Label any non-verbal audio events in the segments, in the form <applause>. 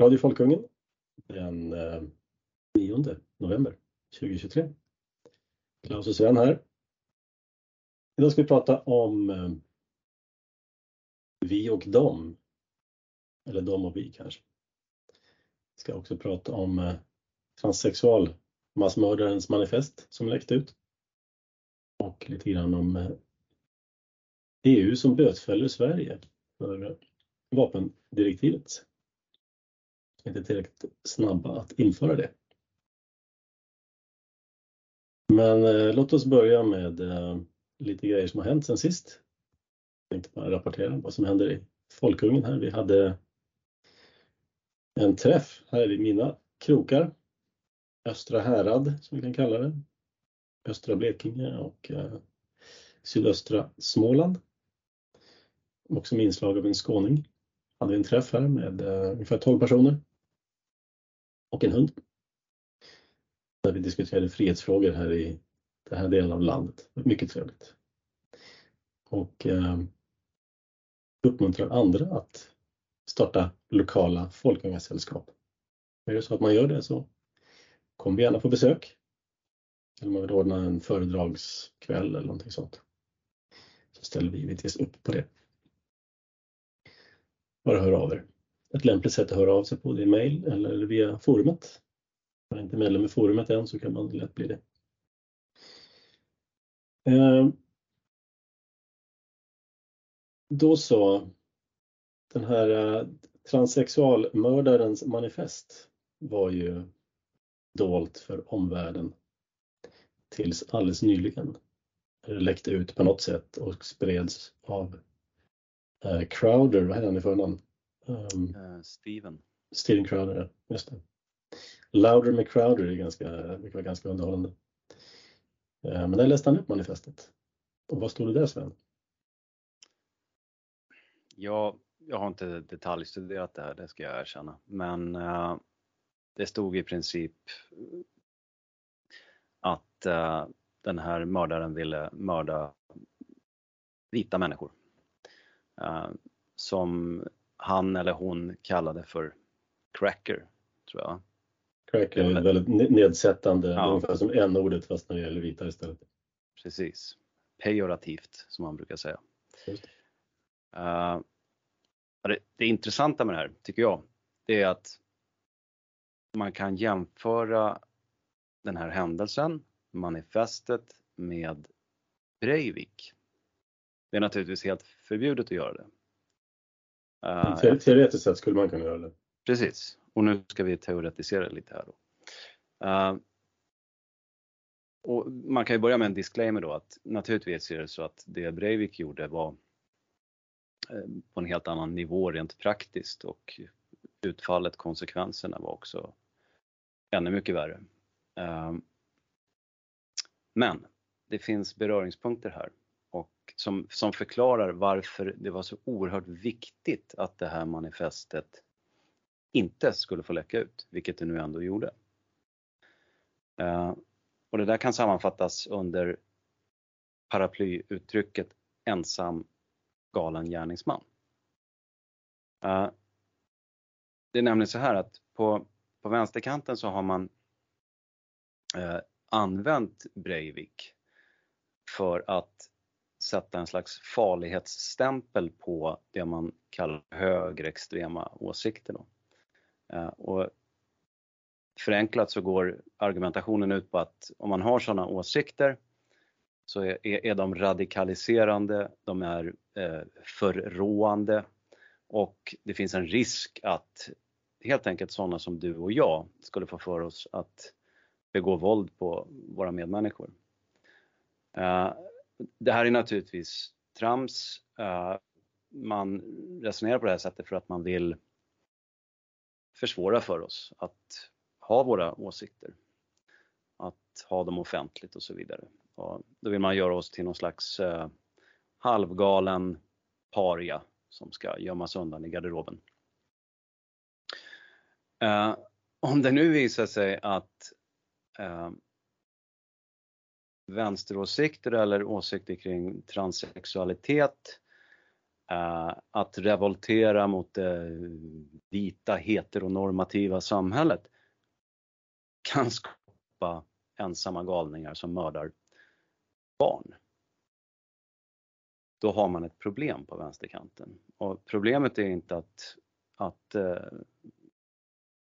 Radio Folkungen den 9 eh, november 2023. Klaus och Sven här. Idag ska vi prata om eh, vi och dem. Eller de och vi kanske. Vi ska också prata om eh, transsexual massmördarens manifest som läckt ut. Och lite grann om EU som bötfäller Sverige för vapendirektivet inte tillräckligt snabba att införa det. Men eh, låt oss börja med eh, lite grejer som har hänt sen sist. Jag tänkte bara rapportera vad som händer i Folkungen här. Vi hade en träff här i mina krokar. Östra härad som vi kan kalla det. Östra Blekinge och eh, sydöstra Småland. Också med inslag av en skåning. Hade vi en träff här med eh, ungefär 12 personer och en hund. När vi diskuterade frihetsfrågor här i den här delen av landet. Mycket trevligt. Och eh, uppmuntrar andra att starta lokala folkungasällskap. Är det så att man gör det så kom vi gärna på besök. Eller man vill ordna en föredragskväll eller någonting sånt. Så ställer vi givetvis upp på det. Bara hör av er ett lämpligt sätt att höra av sig på. Det är mail eller via forumet. Om man är inte medlem i forumet än så kan man lätt bli det. Ehm, då så. Den här eh, transsexualmördarens manifest var ju dolt för omvärlden tills alldeles nyligen. Det läckte ut på något sätt och spreds av eh, Crowder, vad hette han i förnamn? Um, uh, Steven. Steven Crowder, just det. Louder med Crowder är ganska, det var ganska underhållande. Uh, men där läste han upp manifestet. Och vad stod det där Sven? Ja, jag har inte detaljstuderat det här, det ska jag erkänna. Men uh, det stod i princip att uh, den här mördaren ville mörda vita människor. Uh, som han eller hon kallade för cracker, tror jag. Cracker är väldigt nedsättande, ja. ungefär som n-ordet fast när det gäller vita istället. Precis. Pejorativt som man brukar säga. Uh, det, det intressanta med det här, tycker jag, det är att man kan jämföra den här händelsen, manifestet, med Breivik. Det är naturligtvis helt förbjudet att göra det. Uh, Teoretiskt sett skulle man kunna göra det. Precis, och nu ska vi teoretisera lite här då. Uh, och man kan ju börja med en disclaimer då att naturligtvis är det så att det Breivik gjorde var eh, på en helt annan nivå rent praktiskt och utfallet, konsekvenserna var också ännu mycket värre. Men det finns beröringspunkter här som, som förklarar varför det var så oerhört viktigt att det här manifestet inte skulle få läcka ut, vilket det nu ändå gjorde. Eh, och det där kan sammanfattas under paraplyuttrycket ensam galen gärningsman. Eh, det är nämligen så här att på, på vänsterkanten så har man eh, använt Breivik för att sätta en slags farlighetsstämpel på det man kallar högerextrema åsikter. Då. Eh, och förenklat så går argumentationen ut på att om man har sådana åsikter så är, är de radikaliserande, de är eh, förråande och det finns en risk att helt enkelt sådana som du och jag skulle få för oss att begå våld på våra medmänniskor. Eh, det här är naturligtvis trams. Eh, man resonerar på det här sättet för att man vill försvåra för oss att ha våra åsikter. Att ha dem offentligt och så vidare. Och då vill man göra oss till någon slags eh, halvgalen paria som ska gömmas undan i garderoben. Eh, om det nu visar sig att eh, vänsteråsikter eller åsikter kring transsexualitet eh, att revoltera mot det vita heteronormativa samhället kan skapa ensamma galningar som mördar barn. Då har man ett problem på vänsterkanten. Och problemet är inte att, att eh,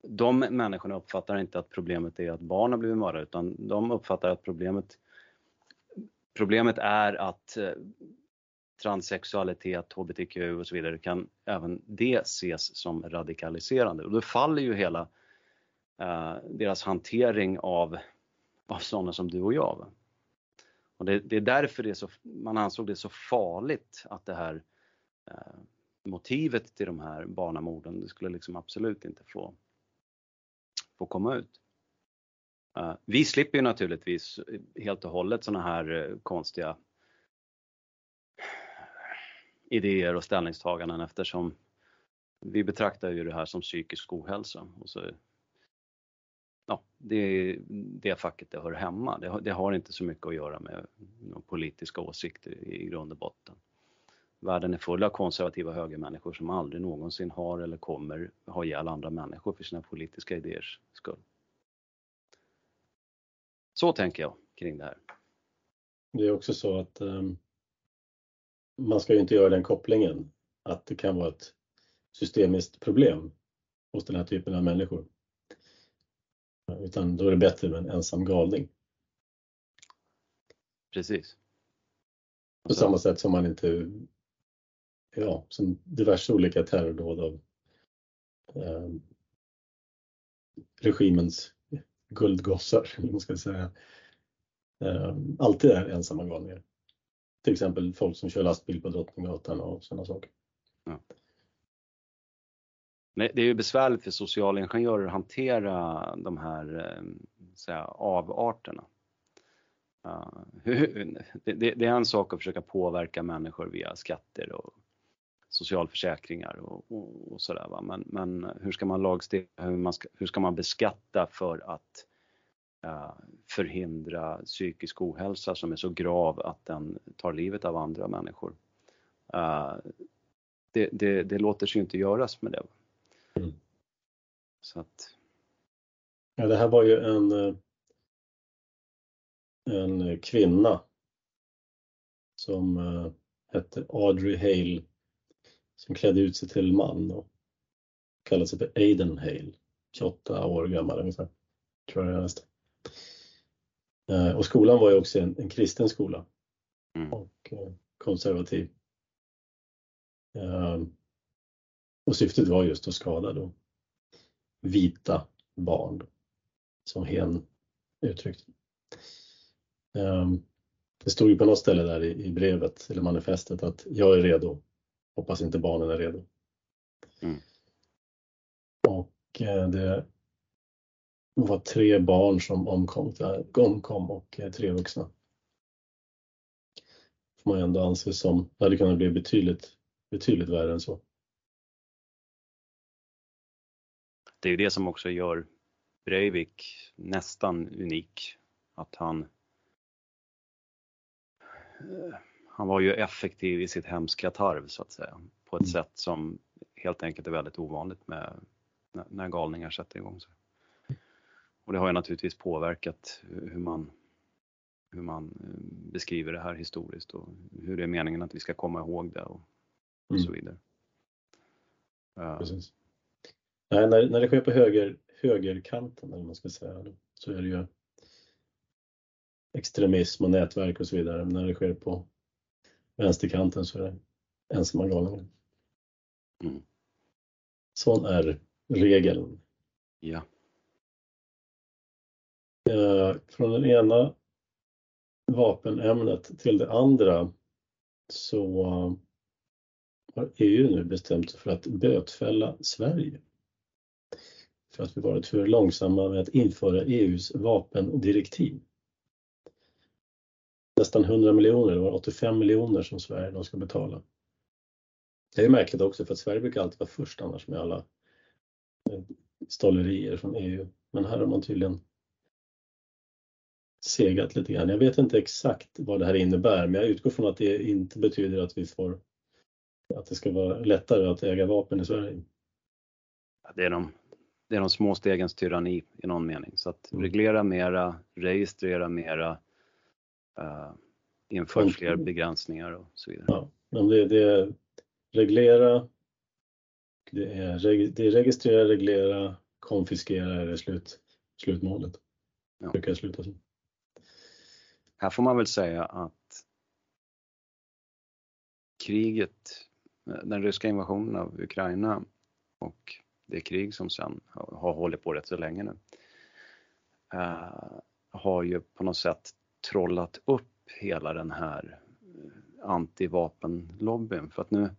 de människorna uppfattar inte att problemet är att barn har blivit mördade utan de uppfattar att problemet, problemet är att eh, transsexualitet, hbtq och så vidare kan även det ses som radikaliserande och då faller ju hela eh, deras hantering av, av sådana som du och jag. Och det, det, är därför det är så, man ansåg det så farligt att det här eh, motivet till de här barnamorden, det skulle liksom absolut inte få få komma ut. Eh, vi slipper ju naturligtvis helt och hållet sådana här eh, konstiga idéer och ställningstaganden eftersom vi betraktar ju det här som psykisk ohälsa. Och så, ja, det är det facket det hör hemma. Det har, det har inte så mycket att göra med politiska åsikter i grund och botten. Världen är full av konservativa högermänniskor som aldrig någonsin har eller kommer ha ihjäl andra människor för sina politiska idéers skull. Så tänker jag kring det här. Det är också så att um, man ska ju inte göra den kopplingen att det kan vara ett systemiskt problem hos den här typen av människor. Utan då är det bättre med en ensam galning. Precis. På samma sätt som man inte ja, som diverse olika terrordåd av eh, regimens guldgossar, <laughs> eller man ska säga, eh, alltid är ensamma galningar. Till exempel folk som kör lastbil på Drottninggatan och sådana saker. Ja. Det är ju besvärligt för socialingenjörer att hantera de här ehm, säga, avarterna. Uh, <laughs> det, det, är en sak att försöka påverka människor via skatter och socialförsäkringar och, och, och sådär. Men, men hur ska man lagstifta, hur, man ska, hur ska man beskatta för att uh, förhindra psykisk ohälsa som är så grav att den tar livet av andra människor? Uh, det, det, det, låter sig inte göras med det. Mm. Så att... Ja, det här var ju en, eh, en kvinna som hette Audrey Hale som klädde ut sig till man och kallade sig för Aiden Hale. 28 år gammal ungefär, tror jag nästan. Eh, och skolan var ju också en, en kristen skola mm. och eh, konservativ. Eh, och syftet var just att skada då vita barn, som hen uttryckte Det stod ju på något ställe där i brevet eller manifestet att jag är redo Hoppas inte barnen är redo. Mm. Och eh, det var tre barn som omkom, omkom och eh, tre vuxna. Får man ändå anse som, det hade kunnat bli betydligt, betydligt värre än så. Det är ju det som också gör Breivik nästan unik. Att han eh, han var ju effektiv i sitt hemska tarv så att säga på ett mm. sätt som helt enkelt är väldigt ovanligt med när galningar sätter igång sig. Och det har ju naturligtvis påverkat hur man, hur man eh, beskriver det här historiskt och hur det är meningen att vi ska komma ihåg det och, och mm. så vidare. Precis. Nej, när, när det sker på höger, högerkanten, eller man ska säga, så är det ju extremism och nätverk och så vidare. Men när det sker på vänsterkanten så är det ensamma galningar. Mm. Sån är regeln. Ja. Eh, från det ena vapenämnet till det andra så har EU nu bestämt sig för att bötfälla Sverige. För att vi varit för långsamma med att införa EUs vapendirektiv nästan 100 miljoner, det var 85 miljoner som Sverige då ska betala. Det är märkligt också för att Sverige brukar alltid vara först annars med alla eh, stollerier från EU. Men här har man tydligen segat lite grann. Jag vet inte exakt vad det här innebär men jag utgår från att det inte betyder att vi får att det ska vara lättare att äga vapen i Sverige? Det är de, det är de små stegens tyranni i någon mening. Så att mm. reglera mera, registrera mera, uh, inför fler begränsningar och så vidare. Ja, men det, det är reglera, det är, det är registrera, reglera, konfiskera är det slut, slutmålet. Ja. Brukar sluta så. Här får man väl säga att kriget, den ryska invasionen av Ukraina och det krig som sen har hållit på rätt så länge nu, uh, har ju på något sätt trollat upp hela den här eh, antivapenlobbyn. För att nu,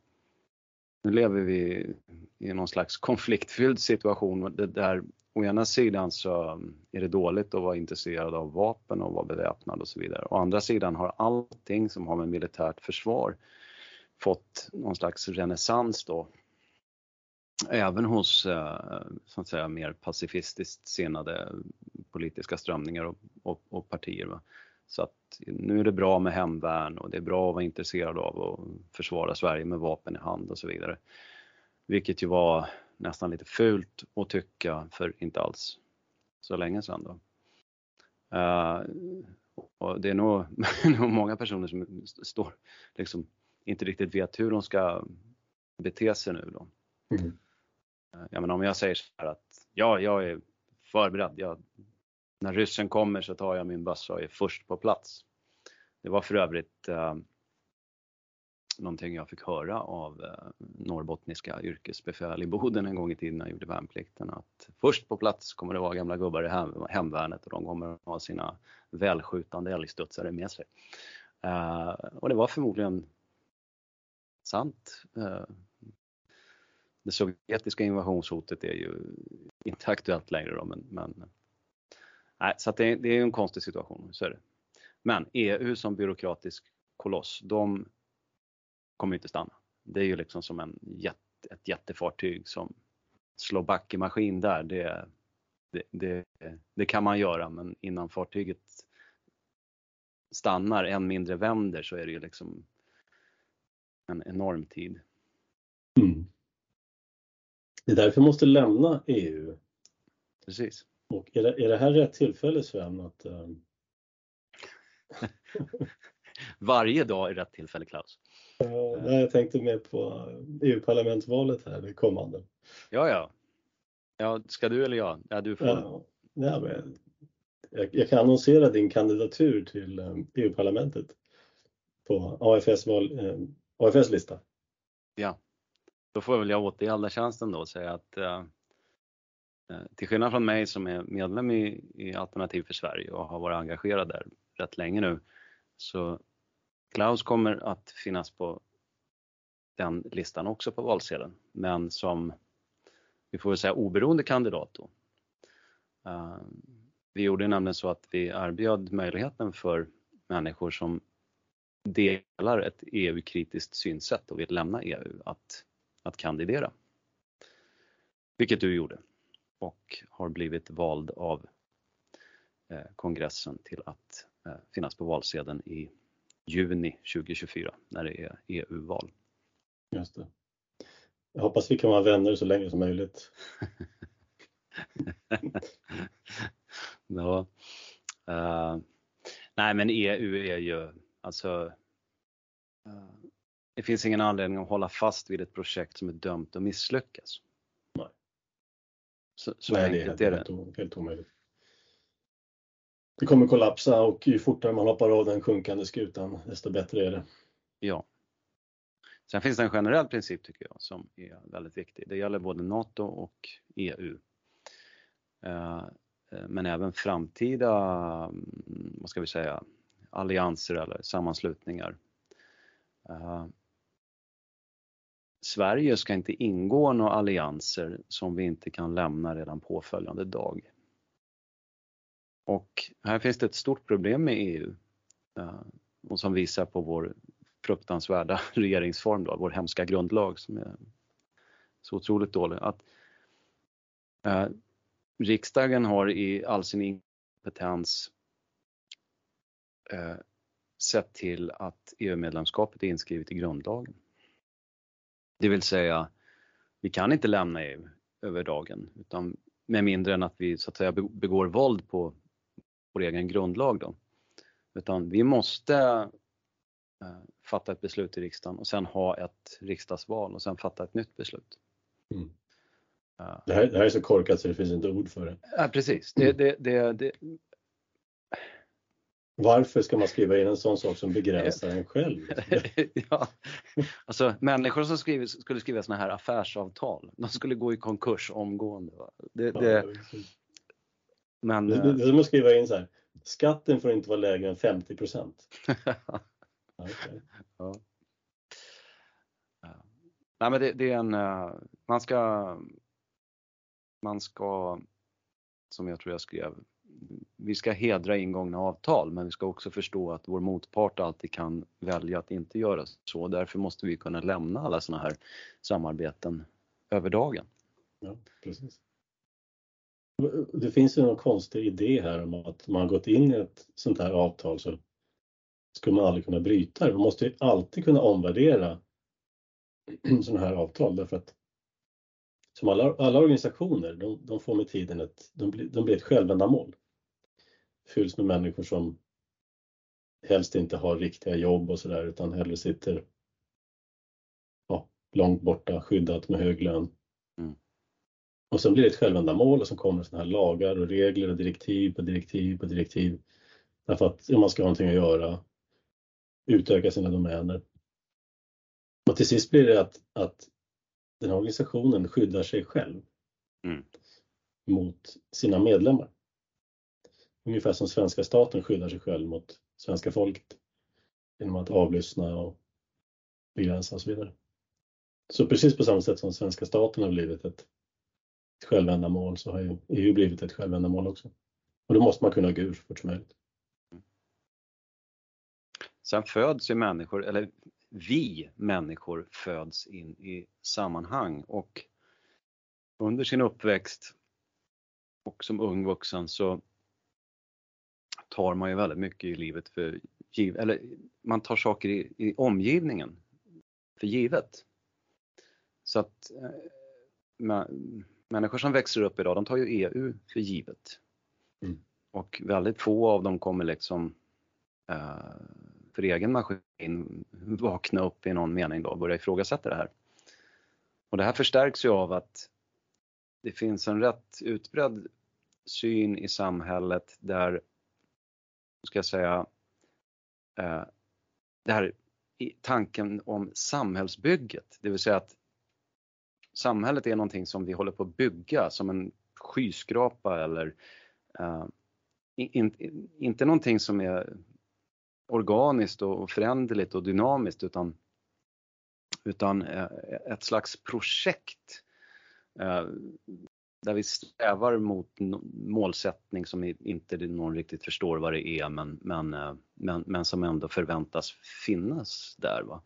nu lever vi i någon slags konfliktfylld situation där å ena sidan så är det dåligt att vara intresserad av vapen och vara beväpnad och så vidare. Å andra sidan har allting som har med militärt försvar fått någon slags renässans då. Även hos eh, så att säga, mer pacifistiskt sinnade politiska strömningar och, och, och partier. Va? Så att nu är det bra med hemvärn och det är bra att vara intresserad av att försvara Sverige med vapen i hand och så vidare. Vilket ju var nästan lite fult att tycka för inte alls så länge sedan. Då. Uh, och det är nog, <laughs> nog, många personer som står, liksom, inte riktigt vet hur de ska bete sig nu. Då. Mm. Uh, jag menar, om jag säger så här att ja, jag är förberedd, jag när ryssen kommer så tar jag min bössa och är först på plats. Det var för övrigt eh, någonting jag fick höra av eh, norrbottniska yrkesbefäl i Boden en gång i tiden när jag gjorde värnplikten. Att först på plats kommer det vara gamla gubbar i hem, hemvärnet och de kommer ha sina välskjutande älgstudsare med sig. Eh, och det var förmodligen sant. Eh, det sovjetiska invasionshotet är ju inte aktuellt längre då, men, men Nej, så det, det, är en konstig situation, så är det. Men EU som byråkratisk koloss, de kommer inte stanna. Det är ju liksom som en jätte, ett jättefartyg som slår back i maskin där. Det, det, det, det kan man göra, men innan fartyget stannar, än mindre vänder, så är det ju liksom en enorm tid. Mm. Det är därför vi måste lämna EU. Precis. Och är det, är det här rätt tillfälle Sven att... Um... <laughs> Varje dag är rätt tillfälle Klaus. Uh, nej, jag tänkte mer på EU-parlamentsvalet här, det kommande. Ja, ja. ja. Ska du eller jag? Ja, du får. Ja, ja, men jag, jag kan annonsera din kandidatur till um, EU-parlamentet på AFS, val, um, AFS lista. Ja, då får väl jag återgälda tjänsten då och säga att uh, Eh, till skillnad från mig som är medlem i, i Alternativ för Sverige och har varit engagerad där rätt länge nu, så Klaus kommer att finnas på den listan också på valsedeln, men som, vi får väl säga oberoende kandidat då. Eh, vi gjorde nämligen så att vi erbjöd möjligheten för människor som delar ett EU-kritiskt synsätt och vill lämna EU att, att kandidera. Vilket du gjorde och har blivit vald av eh, kongressen till att eh, finnas på valsedeln i juni 2024 när det är EU-val. Just det. Jag hoppas vi kan vara vänner så länge som möjligt. <laughs> ja. Uh, nej men EU är ju alltså uh, det finns ingen anledning att hålla fast vid ett projekt som är dömt att misslyckas. Så, så Nej, enkelt det är, helt, är det. helt omöjligt. Det kommer kollapsa och ju fortare man hoppar av den sjunkande skutan desto bättre är det. Ja. Sen finns det en generell princip tycker jag som är väldigt viktig. Det gäller både NATO och EU. Eh, men även framtida, mm, vad ska vi säga, allianser eller sammanslutningar. Sverige ska inte ingå några allianser som vi inte kan lämna redan påföljande dag. Och här finns det ett stort problem med EU eh, och som visar på vår fruktansvärda <laughs> regeringsform, då, vår hemska grundlag som är så otroligt dålig. Att, eh, riksdagen har i all sin inkompetens eh, sett till att EU-medlemskapet är inskrivet i grundlagen. Det vill säga, vi kan inte lämna EU över dagen utan med mindre än att vi så att säga begår våld på vår egen grundlag då. Utan vi måste eh, fatta ett beslut i riksdagen och sen ha ett riksdagsval och sen fatta ett nytt beslut. Mm. Det, här, det här är så korkat så det finns inte ord för det. Ja, precis. Det, det, det, varför ska man skriva in en sån sak som begränsar en själv? <laughs> ja, alltså människor som skriver, skulle skriva såna här affärsavtal, de skulle gå i konkurs omgående. Det, det, ja, men, det, det, det är som att skriva in så här, skatten får inte vara lägre än 50 procent. <laughs> okay. ja. Nej men det, det, är en, eh, man ska, man ska, som jag tror jag skrev vi ska hedra ingångna avtal men vi ska också förstå att vår motpart alltid kan välja att inte göra så. Därför måste vi kunna lämna alla sådana här samarbeten över dagen. Ja, precis. Det finns ju någon konstig idé här om att man gått in i ett sånt här avtal så skulle man aldrig kunna bryta det. Man måste ju alltid kunna omvärdera <clears throat> sådana här avtal därför att som alla, alla organisationer, de, de får med tiden ett, de blir, de blir ett självändamål fylls med människor som helst inte har riktiga jobb och sådär utan hellre sitter ja, långt borta skyddat med hög lön. Mm. Och sen blir det ett självändamål och så kommer sådana här lagar och regler och direktiv på direktiv på direktiv. Därför att man ska ha någonting att göra, utöka sina domäner. Och till sist blir det att, att den här organisationen skyddar sig själv mm. mot sina medlemmar. Ungefär som svenska staten skyddar sig själv mot svenska folket genom att avlyssna och begränsa och så vidare. Så precis på samma sätt som svenska staten har blivit ett, ett självändamål så har ju EU blivit ett självändamål också. Och då måste man kunna gå ur så fort som möjligt. Sen föds ju människor, eller vi människor föds in i sammanhang och under sin uppväxt och som ung vuxen så tar man ju väldigt mycket i livet för givet, eller man tar saker i, i omgivningen för givet. Så att äh, människor som växer upp idag, de tar ju EU för givet. Mm. Och väldigt få av dem kommer liksom äh, för egen maskin vakna upp i någon mening då och börja ifrågasätta det här. Och det här förstärks ju av att det finns en rätt utbredd syn i samhället där ska jag säga, eh, det här tanken om samhällsbygget, det vill säga att samhället är någonting som vi håller på att bygga som en skyskrapa eller eh, in, in, inte någonting som är organiskt och föränderligt och dynamiskt utan, utan eh, ett slags projekt eh, där vi strävar mot målsättning som inte någon riktigt förstår vad det är men, men, eh, men, men som ändå förväntas finnas där. Va?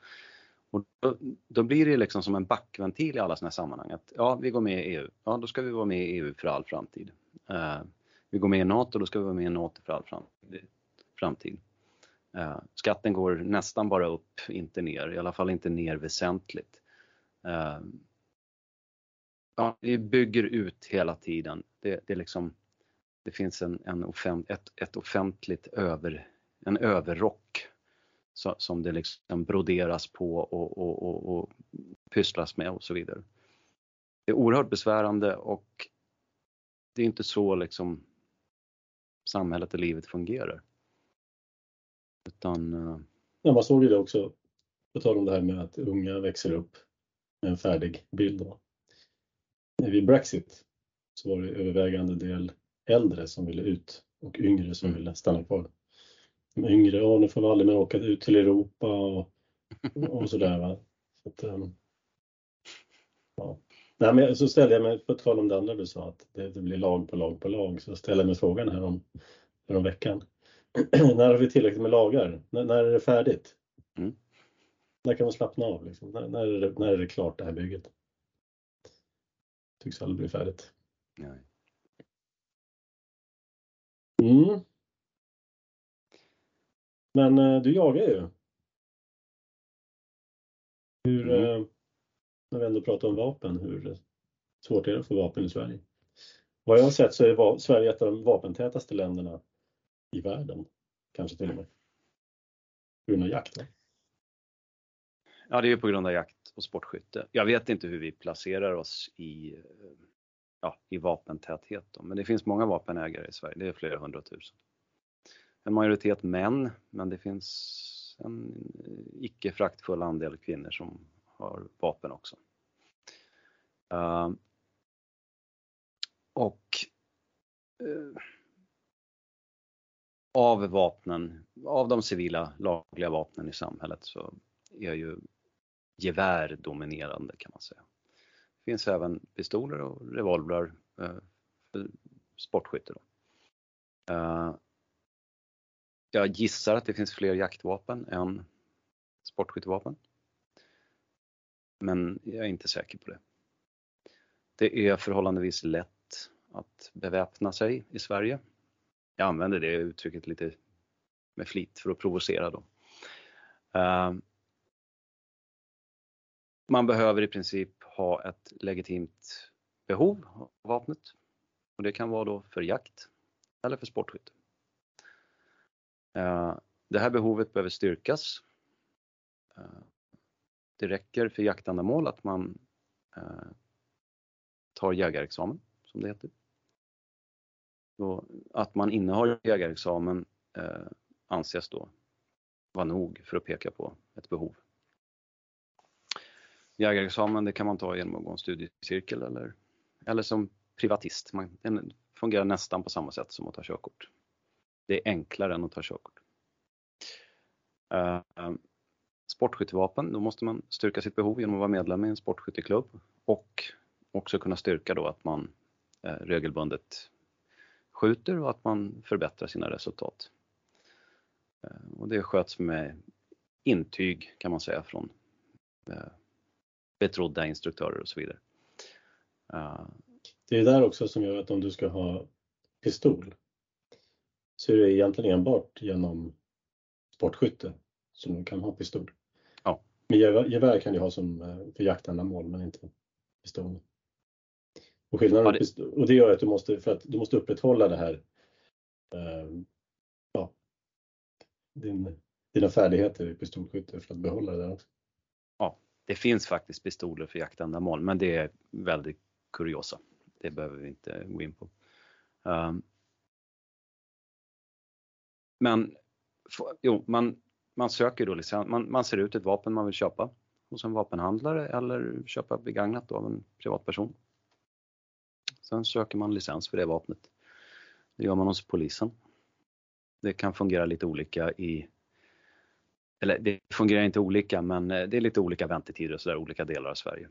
Och då, då, blir det liksom som en backventil i alla sådana här sammanhang. Att, ja, vi går med i EU. Ja, då ska vi vara med i EU för all framtid. Eh, vi går med i NATO, då ska vi vara med i NATO för all framtid. Eh, skatten går nästan bara upp, inte ner. I alla fall inte ner väsentligt. Eh, ja, vi bygger ut hela tiden. Det, det, liksom, det finns en, en offent, ett, ett offentligt över, en överrock så, som det liksom broderas på och, och, och, och pysslas med och så vidare. Det är oerhört besvärande och det är inte så liksom samhället och livet fungerar. Utan... Eh, ja, man såg ju det också, på tal om det här med att unga växer upp med en färdig bild. Då vid Brexit så var det övervägande del äldre som ville ut och yngre som ville stanna kvar. De yngre, ja nu får vi aldrig mer åka ut till Europa och, och sådär. Va? Så att, um, ja. Nej, men så ställde jag mig, på tal om det andra du sa, att det, det, blir lag på lag på lag, så ställde jag mig frågan här om, här om veckan. <clears throat> när har vi tillräckligt med lagar? När, när är det färdigt? Mm. När kan man slappna av? Liksom? När, när, är det, när är det klart det här bygget? Tycks aldrig bli färdigt. Nej. Mm. Men eh, du jagar ju. Hur, mm. eh, när vi ändå pratar om vapen, hur svårt är det att få vapen i Sverige? Vad jag har sett så är Sverige ett av de vapentätaste länderna i världen, kanske till och med. På grund av jakt. Va? Ja, det är ju på grund av jakt och sportskytte. Jag vet inte hur vi placerar oss i, ja, i vapentäthet, då. men det finns många vapenägare i Sverige. Det är flera hundratusen. En majoritet män, men det finns en icke fraktfull andel kvinnor som har vapen också. Uh, och uh, av vapnen, av de civila lagliga vapnen i samhället så är ju gevärdominerande kan man säga. Det finns även pistoler och revolvrar eh, för sportskytte. Då. Eh, jag gissar att det finns fler jaktvapen än sportskyttevapen. Men jag är inte säker på det. Det är förhållandevis lätt att beväpna sig i Sverige. Jag använder det uttrycket lite med flit för att provocera då. Eh, man behöver i princip ha ett legitimt behov av vapnet och det kan vara då för jakt eller för sportskytte. Eh, det här behovet behöver styrkas. Eh, det räcker för jaktändamål att man eh, tar jägarexamen, som det heter. Att man innehar jägarexamen eh, anses då vara nog för att peka på ett behov. Jägarexamen det kan man ta genom att gå en studiecirkel eller, eller som privatist. Man, den fungerar nästan på samma sätt som att ta körkort. Det är enklare än att ta körkort. Uh, sportskyttevapen, då måste man styrka sitt behov genom att vara medlem i en sportskytteklubb och också kunna styrka då att man eh, regelbundet skjuter och att man förbättrar sina resultat. Eh, och det sköts med intyg kan man säga från eh, betrodda instruktörer och så vidare. Det är där också som gör att om du ska ha pistol så är det egentligen enbart genom sportskytte som du kan ha pistol. Men gevär, kan du ha som eh, för jaktändamål men inte pistol. Och, skillnaden, ja, det... och det gör att du måste, för att du måste upprätthålla det här eh, ja, din, dina färdigheter i pistolskytte för att behålla det där också. Ja, det finns faktiskt pistoler för jaktändamål men det är väldigt kuriosa. Det behöver vi inte gå in på. Um, men jo, man, man söker då licens, man, man ser ut ett vapen man vill köpa hos en vapenhandlare eller köpa begagnat av en privatperson. Sen söker man licens för det vapnet. Det gör man hos polisen. Det kan fungera lite olika i eller det fungerar inte olika men eh, det är lite olika väntetider och sådär olika delar av Sverige.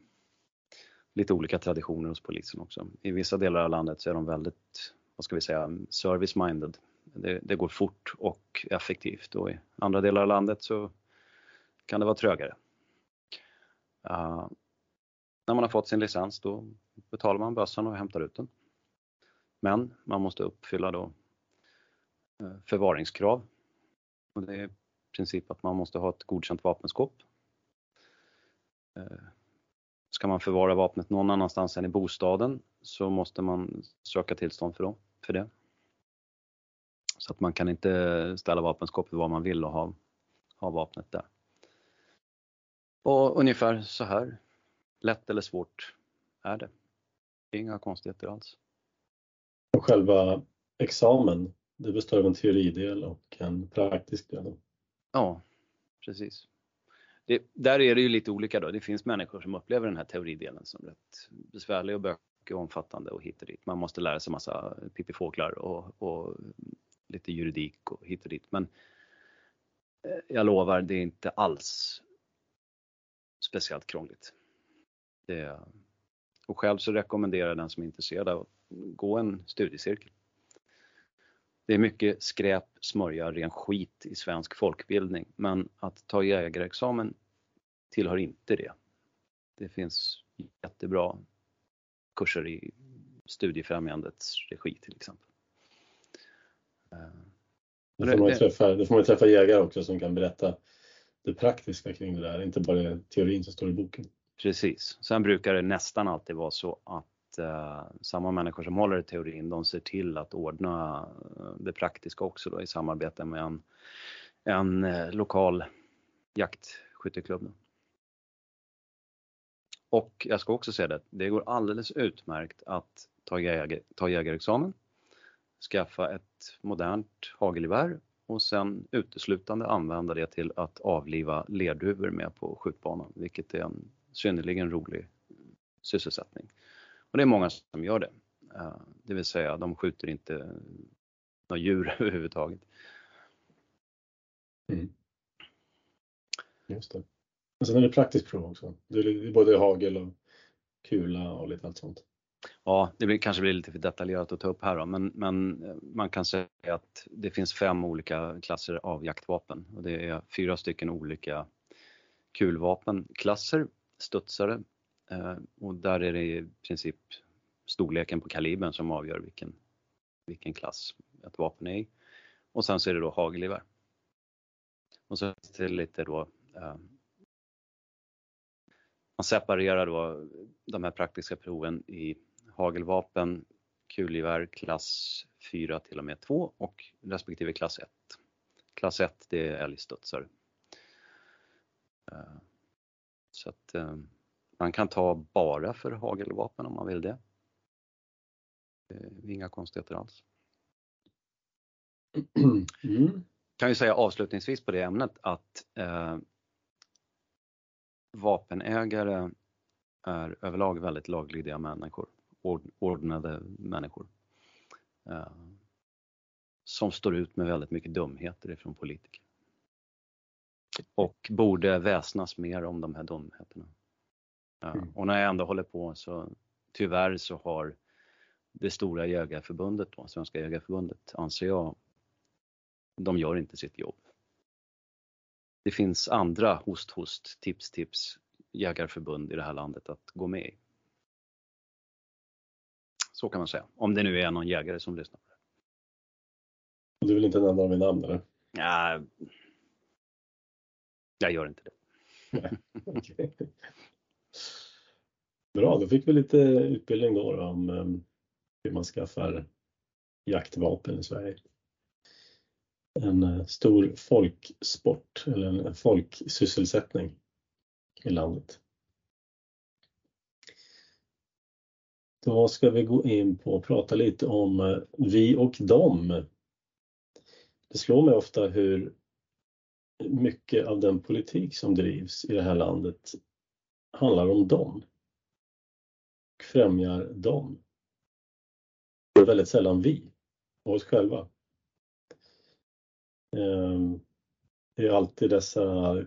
Lite olika traditioner hos polisen också. I vissa delar av landet så är de väldigt, vad ska vi säga, service-minded det, det, går fort och effektivt och i andra delar av landet så kan det vara trögare. Uh, när man har fått sin licens då betalar man bössan och hämtar ut den. Men man måste uppfylla då eh, förvaringskrav. Och det är princip att man måste ha ett godkänt vapenskåp. Eh, ska man förvara vapnet någon annanstans än i bostaden så måste man söka tillstånd för, för det. Så att man kan inte ställa vapenskåpet var man vill och ha, ha vapnet där. Och ungefär så här lätt eller svårt är det. Det är inga konstigheter alls. Och själva examen, det består av en teoridel och en praktisk del? Ja, precis. Det, där är det ju lite olika då. Det finns människor som upplever den här teoridelen som rätt besvärlig och bökig och omfattande och hit och dit. Man måste lära sig massa pippifåglar och, och lite juridik och hit och dit. Men eh, jag lovar, det är inte alls speciellt krångligt. Det, och själv så rekommenderar jag den som är intresserad att gå en studiecirkel. Det är mycket skräp, smörja, ren skit i svensk folkbildning, men att ta jägarexamen tillhör inte det. Det finns jättebra kurser i studiefrämjandets regi till exempel. Då får, man träffa, då får man träffa jägare också som kan berätta det praktiska kring det där, inte bara teorin som står i boken. Precis. Sen brukar det nästan alltid vara så att eh, samma människor som håller i teorin, de ser till att ordna eh, det praktiska också då i samarbete med en, en eh, lokal jaktskytteklubb. Och jag ska också säga det, det går alldeles utmärkt att ta, jäger, ta jägarexamen, skaffa ett modernt hagelgevär och sen uteslutande använda det till att avliva lerduvor med på skjutbanan, vilket är en synnerligen rolig sysselsättning. Och det är många som gör det. Eh, det vill säga, de skjuter inte några djur <laughs> överhuvudtaget. Mm. Just det. Och sen är det praktiskt prov också. Det är både hagel och kula och lite allt sånt. Ja, det blir, kanske blir lite för detaljerat att ta upp här då, men, men eh, man kan säga att det finns fem olika klasser av jaktvapen och det är fyra stycken olika kulvapenklasser, studsare Eh, och där är det i princip storleken på kalibern som avgör vilken, vilken klass ett vapen är i. Och sen så är det då hagelgevär. Och så finns det lite då eh, man separerar då de här praktiska proven i hagelvapen, kulgevär klass 4 till och med 2 och respektive klass 1. Klass 1 det är älgstudsare. Eh, så att eh, man kan ta bara för hagelvapen om man vill det. Är inga konstigheter alls. <clears throat> Mm. Kan ju säga avslutningsvis på det ämnet att eh, vapenägare är överlag väldigt laglydiga människor, ordnade människor. Eh, som står ut med väldigt mycket dumheter ifrån politiker. Och borde väsnas mer om de här dumheterna. Mm. Och när jag ändå håller på så tyvärr så har det stora jägarförbundet, då, Svenska jägarförbundet, anser jag, de gör inte sitt jobb det finns andra host host, tips tips jägarförbund i det här landet att gå med i. Så kan man säga, om det nu är någon jägare som lyssnar på det. Du vill inte nämna dem i namn eller? Nej, jag gör inte det. <laughs> okay. Bra, då fick vi lite utbildning då om ehm, hur man skaffar jaktvapen i Sverige en eh, stor folksport eller en folksysselsättning i landet. Då ska vi gå in på och prata lite om eh, vi och dem. Det slår mig ofta hur mycket av den politik som drivs i det här landet handlar om dem. Och främjar dem. Det är väldigt sällan vi och oss själva. Ehm, det är alltid dessa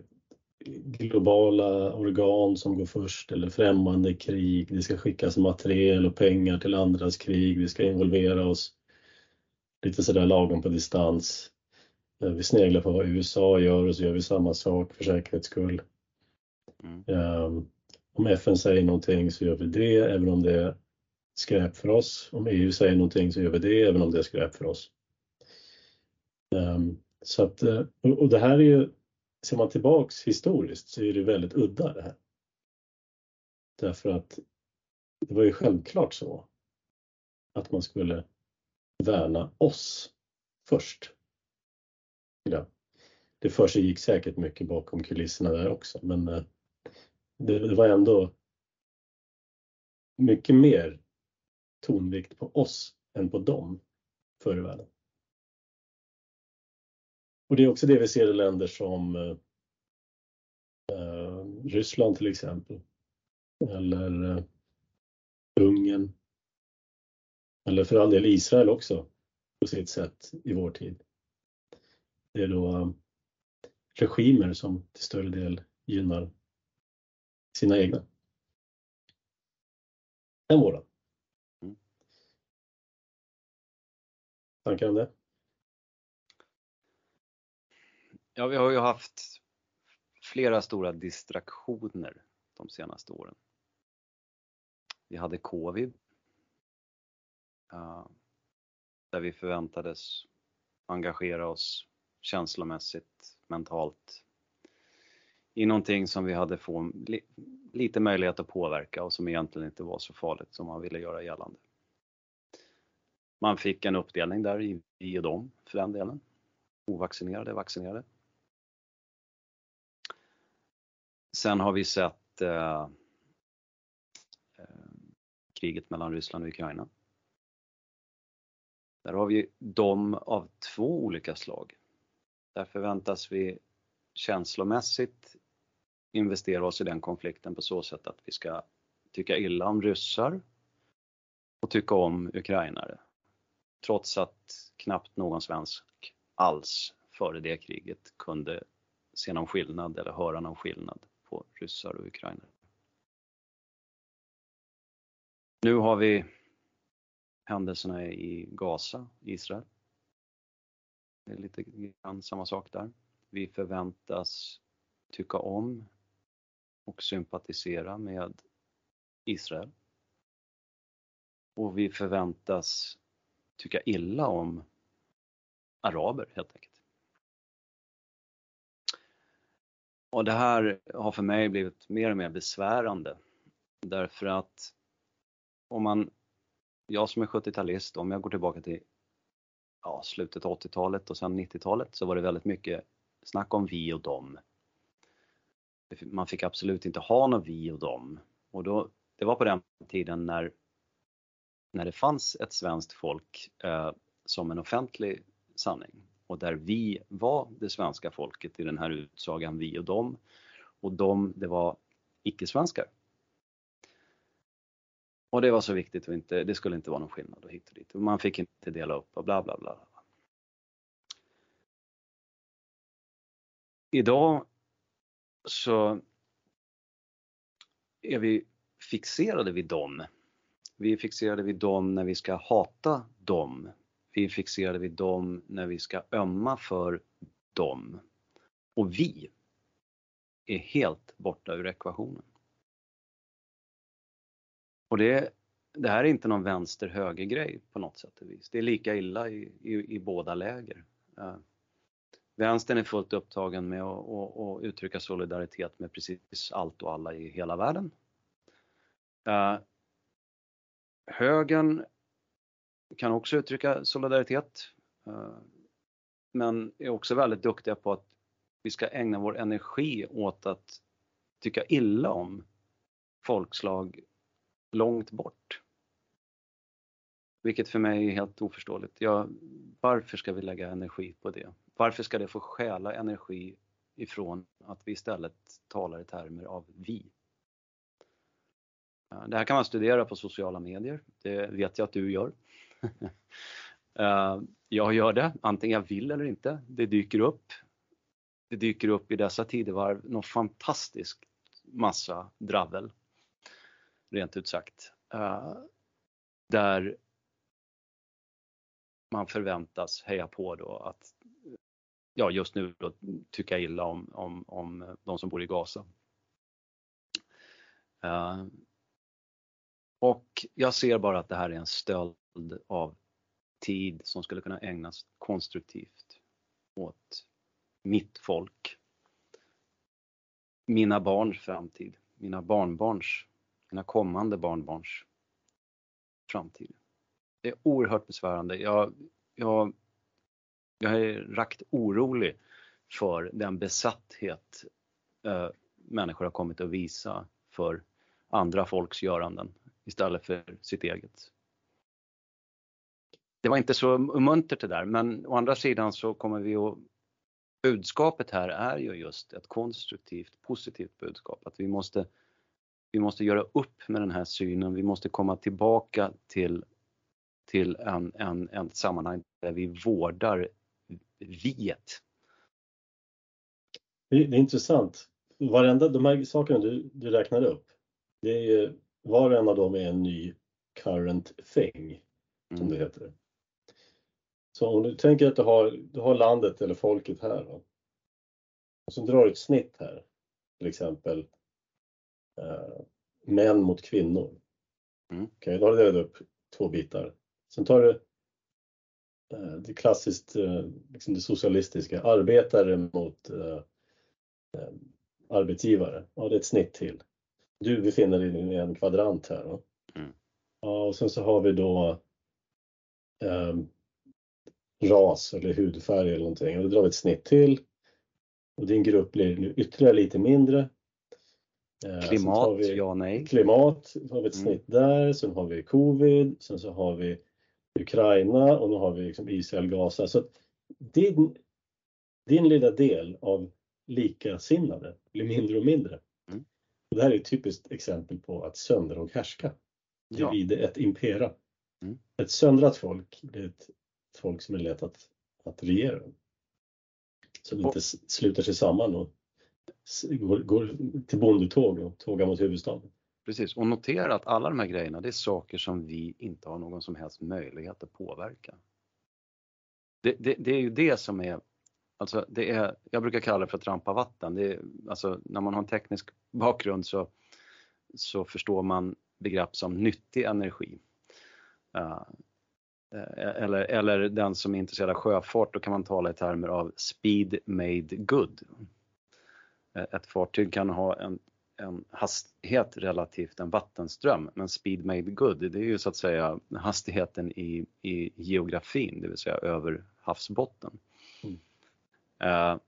globala organ som går först eller främmande krig. Det ska skickas materiel och pengar till andras krig. Vi ska involvera oss lite sådär lagom på distans. Ehm, vi sneglar på vad USA gör och så gör vi samma sak för säkerhets skull. Mm. Ehm, om FN säger någonting så gör vi det även om det är skräp för oss. Om EU säger någonting så gör vi det även om det är skräp för oss. Ehm, så att, eh, och det här är ju, ser man tillbaks historiskt så är det väldigt udda det här. Därför att det var ju självklart så att man skulle värna oss först. Ja. Det för sig gick säkert mycket bakom kulisserna där också men eh, det, det var ändå mycket mer tonvikt på oss än på dem förr i världen. Och det är också det vi ser i länder som eh, Ryssland till exempel. Eller eh, Ungern. Eller för all del Israel också på sitt sätt i vår tid. Det är då eh, regimer som till större del gynnar sina egna. Än våra. Mm. Tankar om det? Ja, vi har ju haft flera stora distraktioner de senaste åren. Vi hade covid. Där vi förväntades engagera oss känslomässigt, mentalt i någonting som vi hade få lite möjlighet att påverka och som egentligen inte var så farligt som man ville göra gällande. Man fick en uppdelning där i vi och dem för den delen. Ovaccinerade, vaccinerade. Sen har vi sett eh, eh kriget mellan Ryssland och Ukraina. Där har vi dem av två olika slag. Där förväntas vi känslomässigt investera oss i den konflikten på så sätt att vi ska tycka illa om ryssar och tycka om ukrainare. Trots att knappt någon svensk alls före det kriget kunde se någon skillnad eller höra någon skillnad på ryssar och ukrainare. Nu har vi händelserna i Gaza, Israel. Det är lite grann samma sak där. Vi förväntas tycka om och sympatisera med Israel. Och vi förväntas tycka illa om araber helt enkelt. Och det här har för mig blivit mer och mer besvärande därför att om man, jag som är 70-talist, om jag går tillbaka till ja, slutet av 80-talet och sen 90-talet så var det väldigt mycket snack om vi och dem. Man fick absolut inte ha något vi och dem. Och då, det var på den tiden när, när det fanns ett svenskt folk eh, som en offentlig sanning och där vi var det svenska folket i den här utsagan vi och dem och de det var icke-svenskar. Och det var så viktigt och inte, det skulle inte vara någon skillnad och hit och dit. Och man fick inte dela upp och bla bla bla. Idag så är vi fixerade vid dem. Vi är fixerade vid dem när vi ska hata dem. Vi är fixerade vid dem när vi ska ömma för dem. Och vi är helt borta ur ekvationen. Och det, det här är inte någon vänster-höger grej på något sätt och vis. Det är lika illa i, i, i båda läger. Eh, Vänstern är fullt upptagen med att, att, att, uttrycka solidaritet med precis allt och alla i hela världen. Eh, högern kan också uttrycka solidaritet. eh, men är också väldigt duktiga på att vi ska ägna vår energi åt att tycka illa om folkslag långt bort. Vilket för mig är helt oförståeligt. Ja, varför ska vi lägga energi på det? Varför ska det få stjäla energi ifrån att vi istället talar i termer av vi? Det här kan man studera på sociala medier. Det vet jag att du gör. <laughs> Eh, jag gör det, antingen jag vill eller inte. Det dyker upp. Det dyker upp i dessa tidevarv någon fantastisk massa dravel rent ut sagt. Eh, där man förväntas heja på då att, ja just nu då, tycka illa om, om, om de som bor i Gaza. Uh, och jag ser bara att det här är en stöld av tid som skulle kunna ägnas konstruktivt åt mitt folk. Mina barns framtid, mina barnbarns mina kommande barnbarns framtid. Det är oerhört besvärande. Jag, jag, jag är rakt orolig för den besatthet eh, människor har kommit att visa för andra folks göranden istället för sitt eget. Det var inte så muntert det där, men å andra sidan så kommer vi att budskapet här är ju just ett konstruktivt, positivt budskap. Att vi måste vi måste göra upp med den här synen. Vi måste komma tillbaka till, till en, en, en sammanhang där vi vårdar viet. Det, är intressant. Varenda de här sakerna du, du räknar upp, det är ju, var och en av dem är en ny current thing, som mm. det heter. Så om du tänker att du har, du har landet eller folket här va? och så drar du ett snitt här, till exempel eh, män mot kvinnor. Mm. Okej, okay, då har du delat upp två bitar. Sen tar du eh, det klassiskt, eh, liksom det socialistiska, arbetare mot eh, arbetsgivare. Ja, det är ett snitt till. Du befinner dig i en kvadrant här. Då. Mm. Ja, och sen så har vi då eh, ras eller hudfärg eller någonting. Och då drar vi ett snitt till. Och din grupp blir ytterligare lite mindre. Eh, klimat, vi, ja nej. Klimat, har vi ett mm. snitt där. Sen har vi covid. Sen så har vi Ukraina och nu har vi liksom Israel, Gaza. Så din, din lilla del av likasinnade blir mindre och mindre. Mm. Och det här är ett typiskt exempel på att söndra och härska. Ja. Divide ett impera. Mm. Ett söndrat folk är ett folk som är lätt att, att regera. Som inte sluter sig samman och går, går till bondetåg och tågar mot huvudstaden. Precis, och notera att alla de här grejerna det är saker som vi inte har någon som helst möjlighet att påverka. Det, det, det är ju det som är, alltså det är, jag brukar kalla det för att trampa vatten. Det är, alltså när man har en teknisk bakgrund så, så förstår man begrepp som nyttig energi. Uh, eller, eller den som är intresserad av sjöfart, då kan man tala i termer av speed made good. Eh, ett fartyg kan ha en en hastighet relativt en vattenström. Men speed made good, det är ju så att säga hastigheten i, i geografin, det vill säga över havsbotten. Mm. Uh,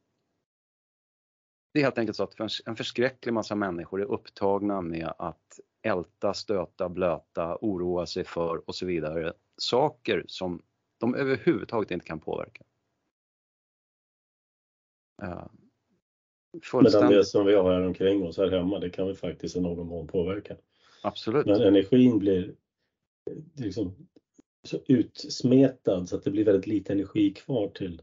det är helt enkelt så att en förskräcklig massa människor är upptagna med att älta, stöta, blöta, oroa sig för och så vidare. Saker som de överhuvudtaget inte kan påverka. Medan det som vi har här omkring oss här hemma, det kan vi faktiskt i någon mån påverka. Absolut. Men energin blir liksom så utsmetad så att det blir väldigt lite energi kvar till,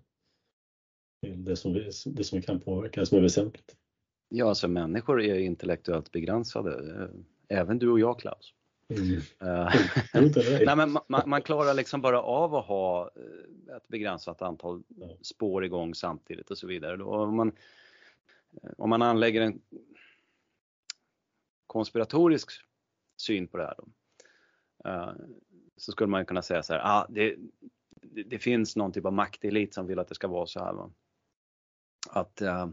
till det, som vi, det som vi kan påverka, som är väsentligt. Ja, alltså människor är intellektuellt begränsade. Även du och jag Klaus. Mm. Uh, <laughs> Nej, men man, man, klarar liksom bara av att ha eh, ett begränsat antal spår igång samtidigt och så vidare. Och man, Eh, Eh, om man anlägger en konspiratorisk syn på det här då, eh, så skulle man kunna säga så här, ah, det, det, det, finns någon typ av maktelit som vill att det ska vara så här. Va? Att, äh,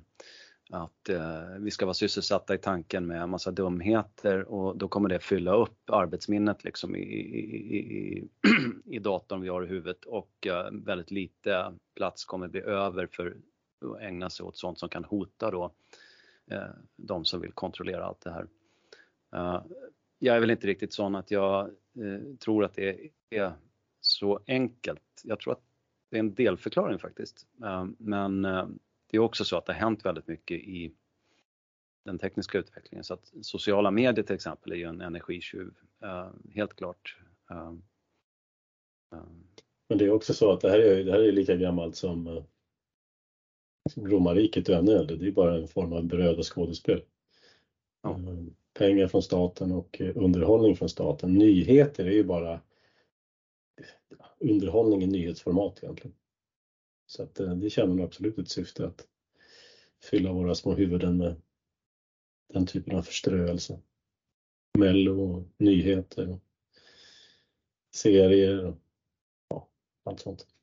att äh, vi ska vara sysselsatta i tanken med en massa dumheter och då kommer det fylla upp arbetsminnet liksom i, i, i, i <clears throat> datorn vi har i huvudet och äh, väldigt lite plats kommer bli över för och ägna sig åt sånt som kan hota då eh, de som vill kontrollera allt det här. Eh, jag är väl inte riktigt sån att jag eh, tror att det är så enkelt. Jag tror att det är en delförklaring faktiskt. Eh, men eh, det är också så att det har hänt väldigt mycket i den tekniska utvecklingen. Så att sociala medier till exempel är ju en energitjuv, eh, helt klart. Men det är också så att det här är, det här är lika gammalt som romarriket ännu äldre, det är bara en form av bröd och skådespel. Ja. Mm. Pengar från staten och eh, underhållning från staten. Nyheter är ju bara underhållning i nyhetsformat egentligen. Så att eh, det känner nog absolut ett syfte att fylla våra små huvuden med den typen av förströelse. Mello, nyheter, serier och ja, allt sånt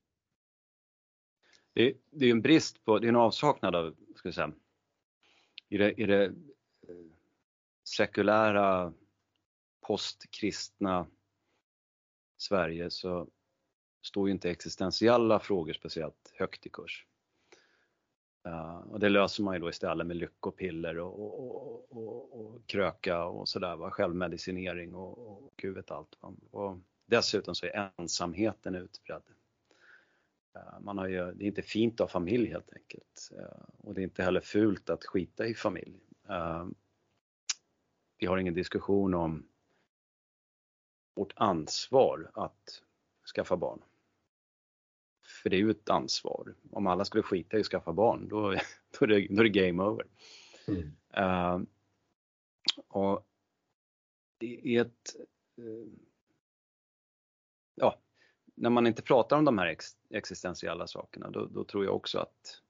det, det är en brist på, det är en avsaknad av, ska jag säga, i det, i det eh, sekulära postkristna Sverige så står ju inte existentiella frågor speciellt högt i kurs. Uh, och det löser man ju då istället med lyckopiller och, och, och, och kröka och sådär, självmedicinering och, och gud vet allt. Och dessutom så är ensamheten utbredd. Eh, man har ju, det är inte fint att ha familj helt enkelt. Eh, och det är inte heller fult att skita i familj. Eh, vi har ingen diskussion om vårt ansvar att skaffa barn. För det är ju ett ansvar. Om alla skulle skita i att skaffa barn, då, <laughs> då, är, det, då är det game over. Mm. Uh, och i ett uh, ja, när man inte pratar om de här ex existentiella sakerna då, då, tror jag också att,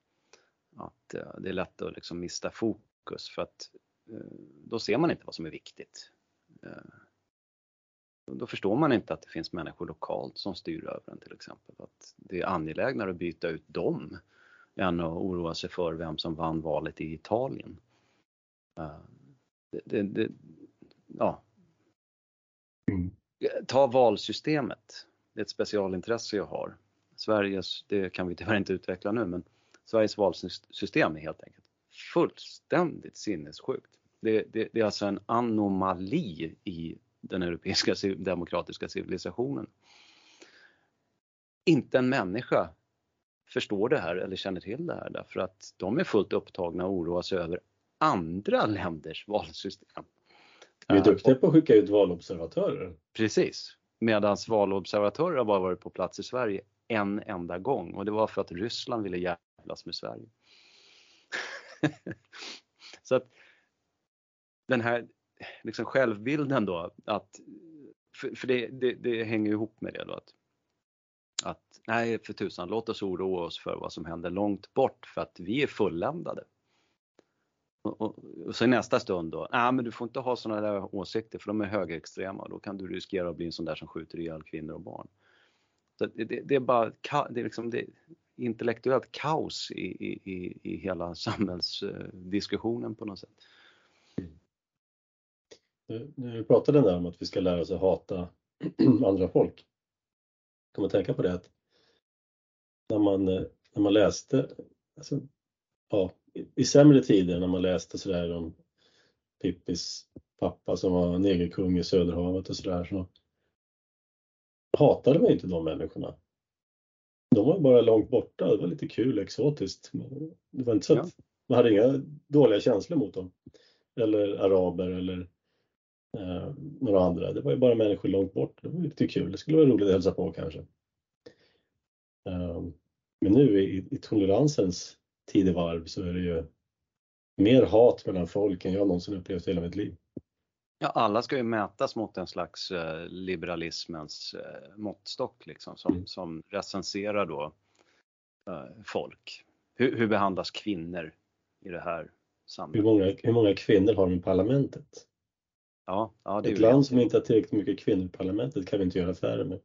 att eh, det är lätt att liksom mista fokus för att eh, då ser man inte vad som är viktigt. Eh, då förstår man inte att det finns människor lokalt som styr över en till exempel. Att det är angelägnare att byta ut dem än att oroa sig för vem som vann valet i Italien. det, det, det, ja. Mm. Ta valsystemet. Det är ett specialintresse jag har. Sveriges, det kan vi tyvärr inte utveckla nu, men Sveriges valsystem är helt enkelt fullständigt sinnessjukt. Det, det, det är alltså en anomali i den europeiska demokratiska civilisationen. Inte en människa förstår det här eller känner till det här därför att de är fullt upptagna och oroar sig över andra länders valsystem. Vi är duktiga på att skicka ut valobservatörer. Precis. Medan valobservatörer har bara varit på plats i Sverige en enda gång och det var för att Ryssland ville jävlas med Sverige. <laughs> Så att den här liksom självbilden då att, för, för det, det, det, hänger ihop med det då att, att nej för tusan låt oss oroa oss för vad som händer långt bort för att vi är fulländade. Och, och, och så i nästa stund då, nej men du får inte ha sådana där åsikter för de är högerextrema då kan du riskera att bli en sån där som skjuter ihjäl kvinnor och barn. Så det, det, det är bara, det är liksom det, intellektuellt kaos i, i, i hela <laughs> samhällsdiskussionen på något sätt. Du, du pratade där om att vi ska lära oss att hata <clears throat> andra folk. Kan man tänka på det att när man, eh, när man läste, alltså, ja, i sämre tider när man läste sådär om Pippis pappa som var negerkung i Söderhavet och sådär så hatade man inte de människorna. De var bara långt borta, det var lite kul, exotiskt. Det var inte så att man hade inga dåliga känslor mot dem. Eller araber eller eh, några andra. Det var ju bara människor långt bort. Det var lite kul, det skulle vara roligt att hälsa på kanske. Eh, men nu i, i toleransens tidevarv så är det ju mer hat mellan folk än jag någonsin upplevt i hela mitt liv. Ja, alla ska ju mätas mot en slags eh, liberalismens eh, måttstock liksom, som, mm. som recenserar då eh, folk. Hur, hur, behandlas kvinnor i det här samhället? Hur många, hur många kvinnor har de i parlamentet? Ja, ja, det Ett land som inte har tillräckligt mycket kvinnor i parlamentet kan vi inte göra affärer med.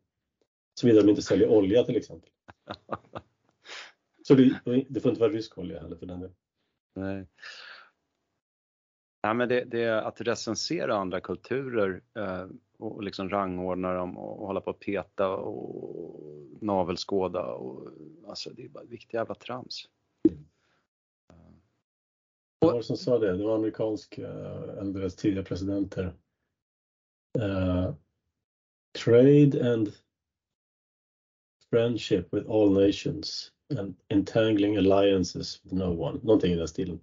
Såvida de inte säljer olja till exempel. <laughs> Så det, det, får inte vara rysk olja heller för den delen. Nej. Ja, men det, det, är att recensera andra kulturer eh, och liksom rangordna dem och hålla på att peta och navelskåda. Och, alltså det är bara viktigt jävla trams. Vad var det som sa det? Det var amerikansk, eh, en deras tidiga presidenter. Uh, trade and friendship with all nations entangling alliances with no one. Någonting i den stilen.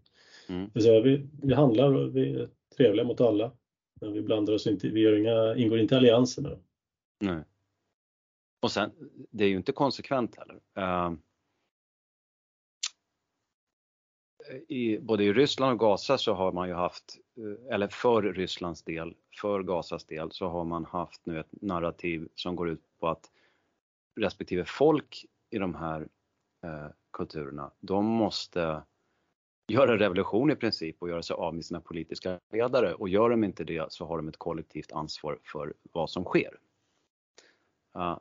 Mm. Det vi, vi handlar och vi är trevliga mot alla. Men vi blandar oss inte, vi gör inga, ingår inte allianser med dem. Nej. Och sen, det är ju inte konsekvent heller. Uh, i, både i Ryssland och Gaza så har man ju haft, eh, eller för Rysslands del, för Gazas del så har man haft nu ett narrativ som går ut på att respektive folk i de här kulturerna, de måste göra revolution i princip och göra sig av med sina politiska ledare och gör de inte det så har de ett kollektivt ansvar för vad som sker.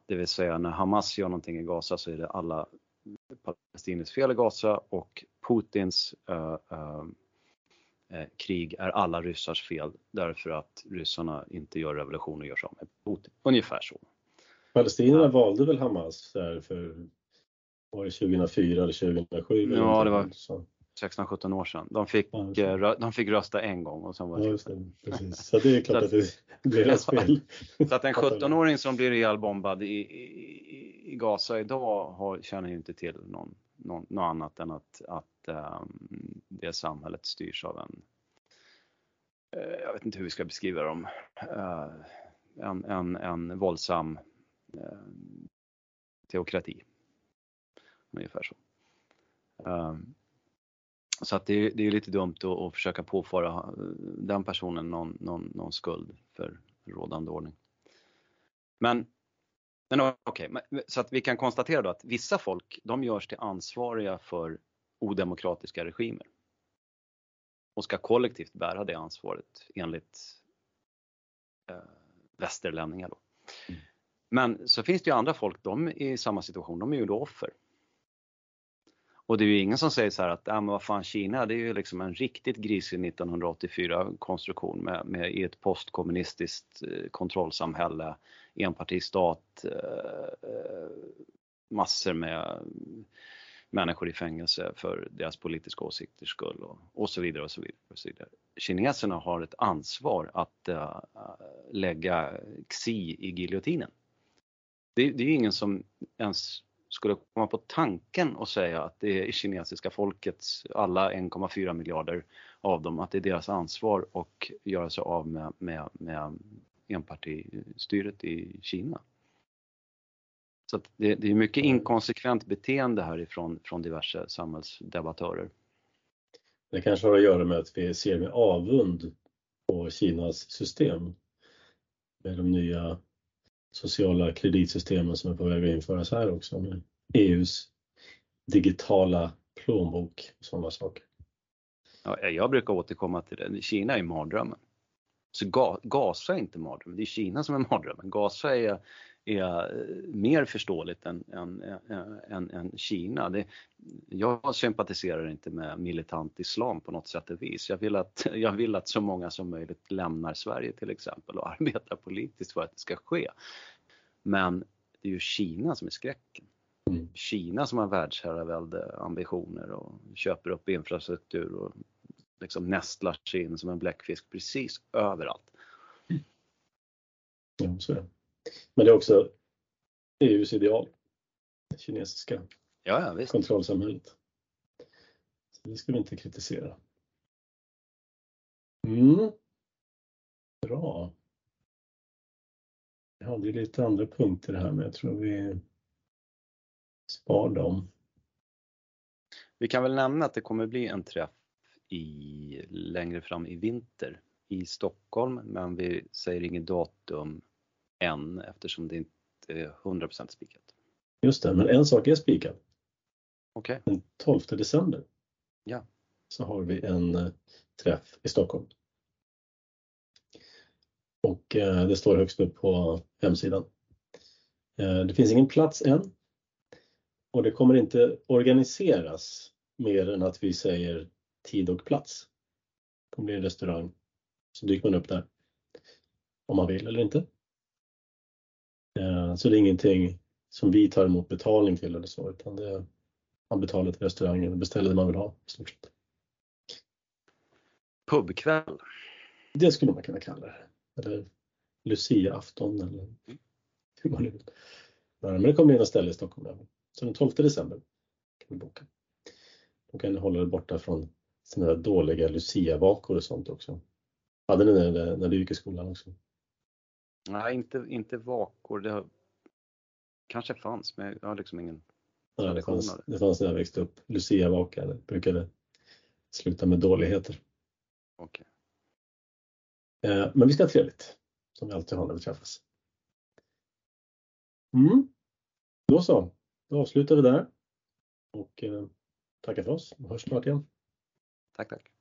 Det vill säga när Hamas gör någonting i Gaza så är det alla palestiniers fel i Gaza och Putins uh, uh, krig är alla ryssars fel därför att ryssarna inte gör revolution och gör sig av med Putin. Ungefär så. Palestinierna valde väl Hamas för var det 2004 eller 2007? Ja, det var, 16-17 år sedan. De fick, ja, de fick rösta en gång och sen var det ja, det, precis. <laughs> Så det är klart att det <laughs> blir deras fel. Så att en <laughs> 17-åring som blir ihjälbombad i, i, i Gaza idag har, känner ju inte till någon, någon, något annat än att, att um, det samhället styrs av en, uh, jag vet inte hur vi ska beskriva dem, uh, en, en, en våldsam uh, teokrati. Ungefär så. Um, så att det, det är lite dumt att, att, försöka påföra eh, den personen någon, någon, någon skuld för rådande ordning. Men, men okej, okay, så att vi kan konstatera då att vissa folk, de görs till ansvariga för odemokratiska regimer. Och ska kollektivt bära det ansvaret enligt eh, västerlänningar då. Mm. Men så finns det ju andra folk, de är i samma situation, de är ju då offer. Och det är ju ingen som säger så här att, ja men vad fan Kina det är ju liksom en riktigt grisig 1984 konstruktion med, med i ett postkommunistiskt eh, kontrollsamhälle, enpartistat, eh, eh, massor med människor i fängelse för deras politiska åsikters skull och, och, så vidare och så vidare. Och så vidare. Kineserna har ett ansvar att äh, lägga Xi i giljotinen. Det, det är ju ingen som ens skulle komma på tanken och säga att det är kinesiska folkets, alla 1,4 miljarder av dem, att det är deras ansvar att göra sig av med, med, med enpartistyret i Kina. Så det, det, är mycket inkonsekvent beteende härifrån från diverse samhällsdebattörer. Det kanske har att göra med att vi ser med avund på Kinas system med de nya sociala kreditsystemen som är på väg att införas här också med EUs digitala plånbok och sådana saker. Ja, jag brukar återkomma till det. Kina är mardrömmen. Så Gaza är inte mardrömmen, det är Kina som är mardrömmen. Gaza är, är mer förståeligt än, än, än, än Kina. Det, jag sympatiserar inte med militant islam på något sätt och vis. Jag vill, att, <laughs> jag vill att så många som möjligt lämnar Sverige till exempel och <laughs> arbetar politiskt för att det ska ske. Men det är ju Kina som är skräcken. Mm. Kina som har världsherravälde ambitioner och köper upp infrastruktur och liksom nästlar sig in som en bläckfisk precis överallt. Ja, så är det. Men det är också EUs ideal. Det kinesiska ja, ja, visst. kontrollsamhället. Så det ska vi inte kritisera. Mm. Bra. Jag hade lite andra punkter här men jag tror vi spar dem. Vi kan väl nämna att det kommer bli en träff i, längre fram i vinter i Stockholm men vi säger inget datum än eftersom det inte är 100% spikat. Just det, men en sak är spikad. Okay. Den 12 december ja. så har vi en eh, träff i Stockholm. Och eh, det står högst upp på hemsidan. Eh, det finns ingen plats än och det kommer inte organiseras mer än att vi säger tid och plats. Det kommer bli en restaurang. Så dyker man upp där. Om man vill eller inte. Eh, så det är ingenting som vi tar emot betalning till eller så utan det man betalar till restaurangen och beställer det man vill ha i stort sett. Pubkväll? Det skulle man kunna kalla det. Eller Lucia-afton eller hur man vill. Men det kommer bli något ställe i Stockholm. Så den 12 december kan vi boka. Då kan ni hålla er borta från sådana där dåliga Lucia-vakor och sånt också. Hade ni det när du gick i skolan också? Nej, inte, inte vakor. Det har, kanske fanns, men jag har liksom ingen Nej, det fanns, det fanns när jag växte upp. Lucia-vakar det brukade sluta med dåligheter. Okay. Eh, men vi ska ha trevligt, som vi alltid har när vi träffas. Mm. Då så, då avslutar vi där och eh, tackar för oss och hörs snart igen. Tack, tack.